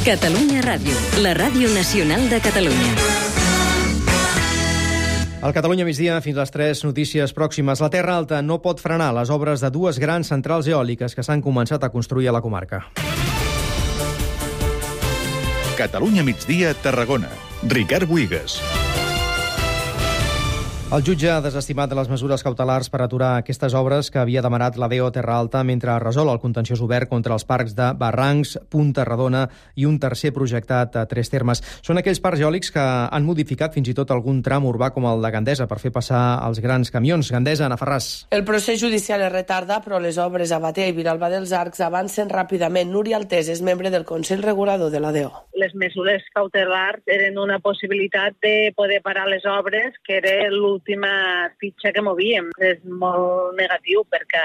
Catalunya Ràdio, la ràdio nacional de Catalunya. Al Catalunya migdia, fins a les 3 notícies pròximes. La Terra Alta no pot frenar les obres de dues grans centrals eòliques que s'han començat a construir a la comarca. Catalunya migdia, Tarragona. Ricard Buigas. El jutge ha desestimat les mesures cautelars per aturar aquestes obres que havia demanat la DEO Terra Alta mentre resol el contenciós obert contra els parcs de Barrancs, Punta Redona i un tercer projectat a tres termes. Són aquells parcs eòlics que han modificat fins i tot algun tram urbà com el de Gandesa per fer passar els grans camions. Gandesa, Ana Ferràs. El procés judicial es retarda, però les obres a Batea i Viralba dels Arcs avancen ràpidament. Núria Altés és membre del Consell Regulador de la DEO. Les mesures cautelars eren una possibilitat de poder parar les obres, que era l'últim l'última fitxa que movíem. És molt negatiu perquè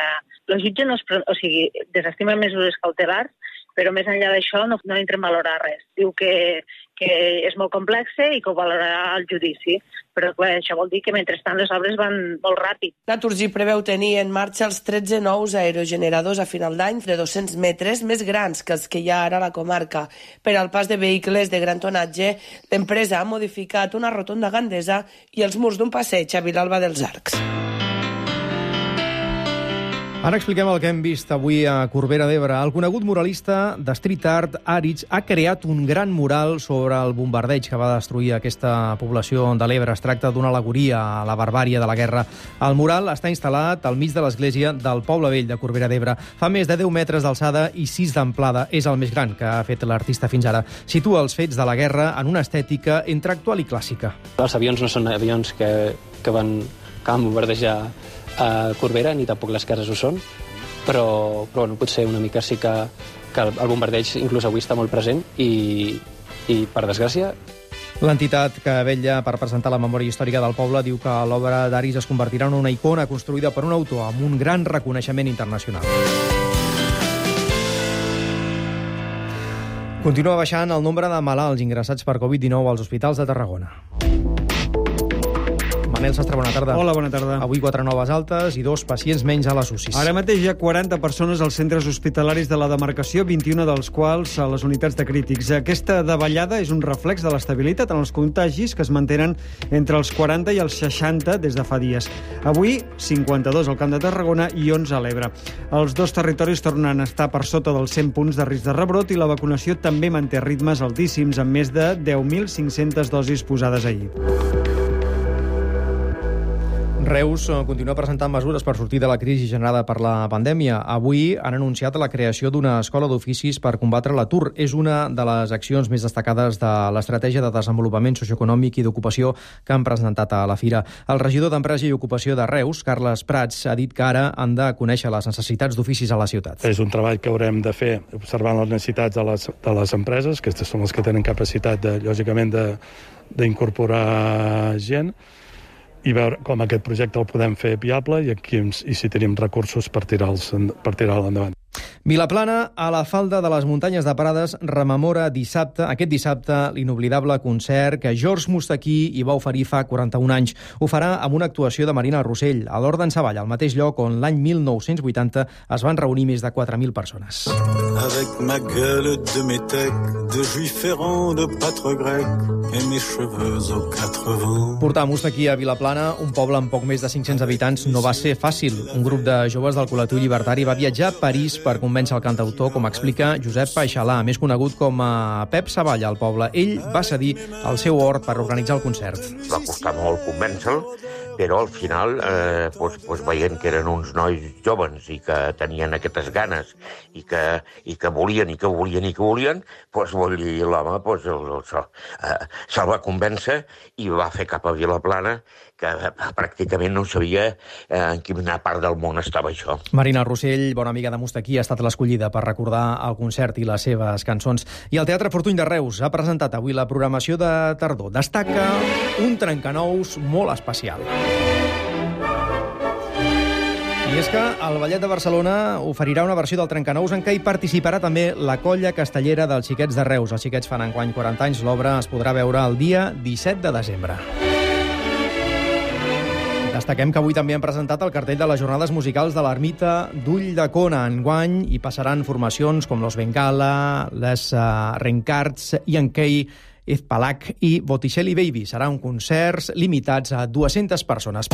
el jutge no es, o sigui, desestima mesures cautelars, però més enllà d'això no, no entra en valorar res. Diu que, que és molt complex i que ho valorarà el judici, però clar, això vol dir que mentrestant les obres van molt ràpid. Naturgy preveu tenir en marxa els 13 nous aerogeneradors a final d'any de 200 metres, més grans que els que hi ha ara a la comarca. Per al pas de vehicles de gran tonatge, l'empresa ha modificat una rotonda gandesa i els murs d'un passeig a Vilalba dels Arcs. Ara expliquem el que hem vist avui a Corbera d'Ebre. El conegut muralista de street art, Aritz, ha creat un gran mural sobre el bombardeig que va destruir aquesta població de l'Ebre. Es tracta d'una alegoria a la barbària de la guerra. El mural està instal·lat al mig de l'església del Poble Vell de Corbera d'Ebre. Fa més de 10 metres d'alçada i 6 d'amplada. És el més gran que ha fet l'artista fins ara. Situa els fets de la guerra en una estètica entre actual i clàssica. Els avions no són avions que, que van, que van bombardejar a Corbera, ni tampoc les cases ho són, però, però bueno, potser una mica sí que, que el bombardeig inclús avui està molt present i, i per desgràcia, L'entitat que vetlla per presentar la memòria històrica del poble diu que l'obra d'Aris es convertirà en una icona construïda per un autor amb un gran reconeixement internacional. Continua baixant el nombre de malalts ingressats per Covid-19 als hospitals de Tarragona. Manel Sastre, bona tarda. Hola, bona tarda. Avui quatre noves altes i dos pacients menys a les UCIs. Ara mateix hi ha 40 persones als centres hospitalaris de la demarcació, 21 dels quals a les unitats de crítics. Aquesta davallada és un reflex de l'estabilitat en els contagis que es mantenen entre els 40 i els 60 des de fa dies. Avui, 52 al Camp de Tarragona i 11 a l'Ebre. Els dos territoris tornen a estar per sota dels 100 punts de risc de rebrot i la vacunació també manté ritmes altíssims, amb més de 10.500 dosis posades ahir. Reus eh, continua presentant mesures per sortir de la crisi generada per la pandèmia. Avui han anunciat la creació d'una escola d'oficis per combatre l'atur. És una de les accions més destacades de l'estratègia de desenvolupament socioeconòmic i d'ocupació que han presentat a la Fira. El regidor d'Empresa i Ocupació de Reus, Carles Prats, ha dit que ara han de conèixer les necessitats d'oficis a la ciutat. És un treball que haurem de fer observant les necessitats de les, de les empreses, que aquestes són les que tenen capacitat, de, lògicament, d'incorporar gent, i veure com aquest projecte el podem fer viable i, aquí, i si tenim recursos per tirar-lo tirar endavant. Vilaplana, a la falda de les muntanyes de Prades, rememora dissabte, aquest dissabte, l'inoblidable concert que George Mustaquí hi va oferir fa 41 anys. Ho farà amb una actuació de Marina Rossell, a l'Hort Savall, al mateix lloc on l'any 1980 es van reunir més de 4.000 persones. Avec ma gueule de métèque, de juif errant, de patre grec, et mes cheveux aux quatre vents. Portar Mustaquí a Vilaplana, un poble amb poc més de 500 habitants, no va ser fàcil. Un grup de joves del col·lectiu llibertari va viatjar a París per convèncer el cantautor, com explica Josep Paixalà, més conegut com a Pep Savalla al poble. Ell va cedir el seu hort per organitzar el concert. Va costar molt convèncer-lo, però al final, eh, pues, pues veient que eren uns nois joves i que tenien aquestes ganes i que, i que volien, i que volien, i que volien, pues, vull dir, l'home pues, el, el, eh, se'l va convèncer i va fer cap a Vilaplana que pràcticament no sabia eh, en quina part del món estava això. Marina Rossell, bona amiga de Mustaquí, ha estat l'escollida per recordar el concert i les seves cançons. I el Teatre Fortuny de Reus ha presentat avui la programació de tardor. Destaca un trencanous molt especial. I és que el Ballet de Barcelona oferirà una versió del Trencanous en què hi participarà també la colla castellera dels Xiquets de Reus. Els Xiquets fan enguany 40 anys. L'obra es podrà veure el dia 17 de desembre. Destaquem que avui també han presentat el cartell de les jornades musicals de l'ermita d'Ull de Cona. Enguany hi passaran formacions com Los Bengala, Les uh, Rencarts, Ian Kay, Ezpalac i Botticelli Baby. Serà un concerts limitats a 200 persones.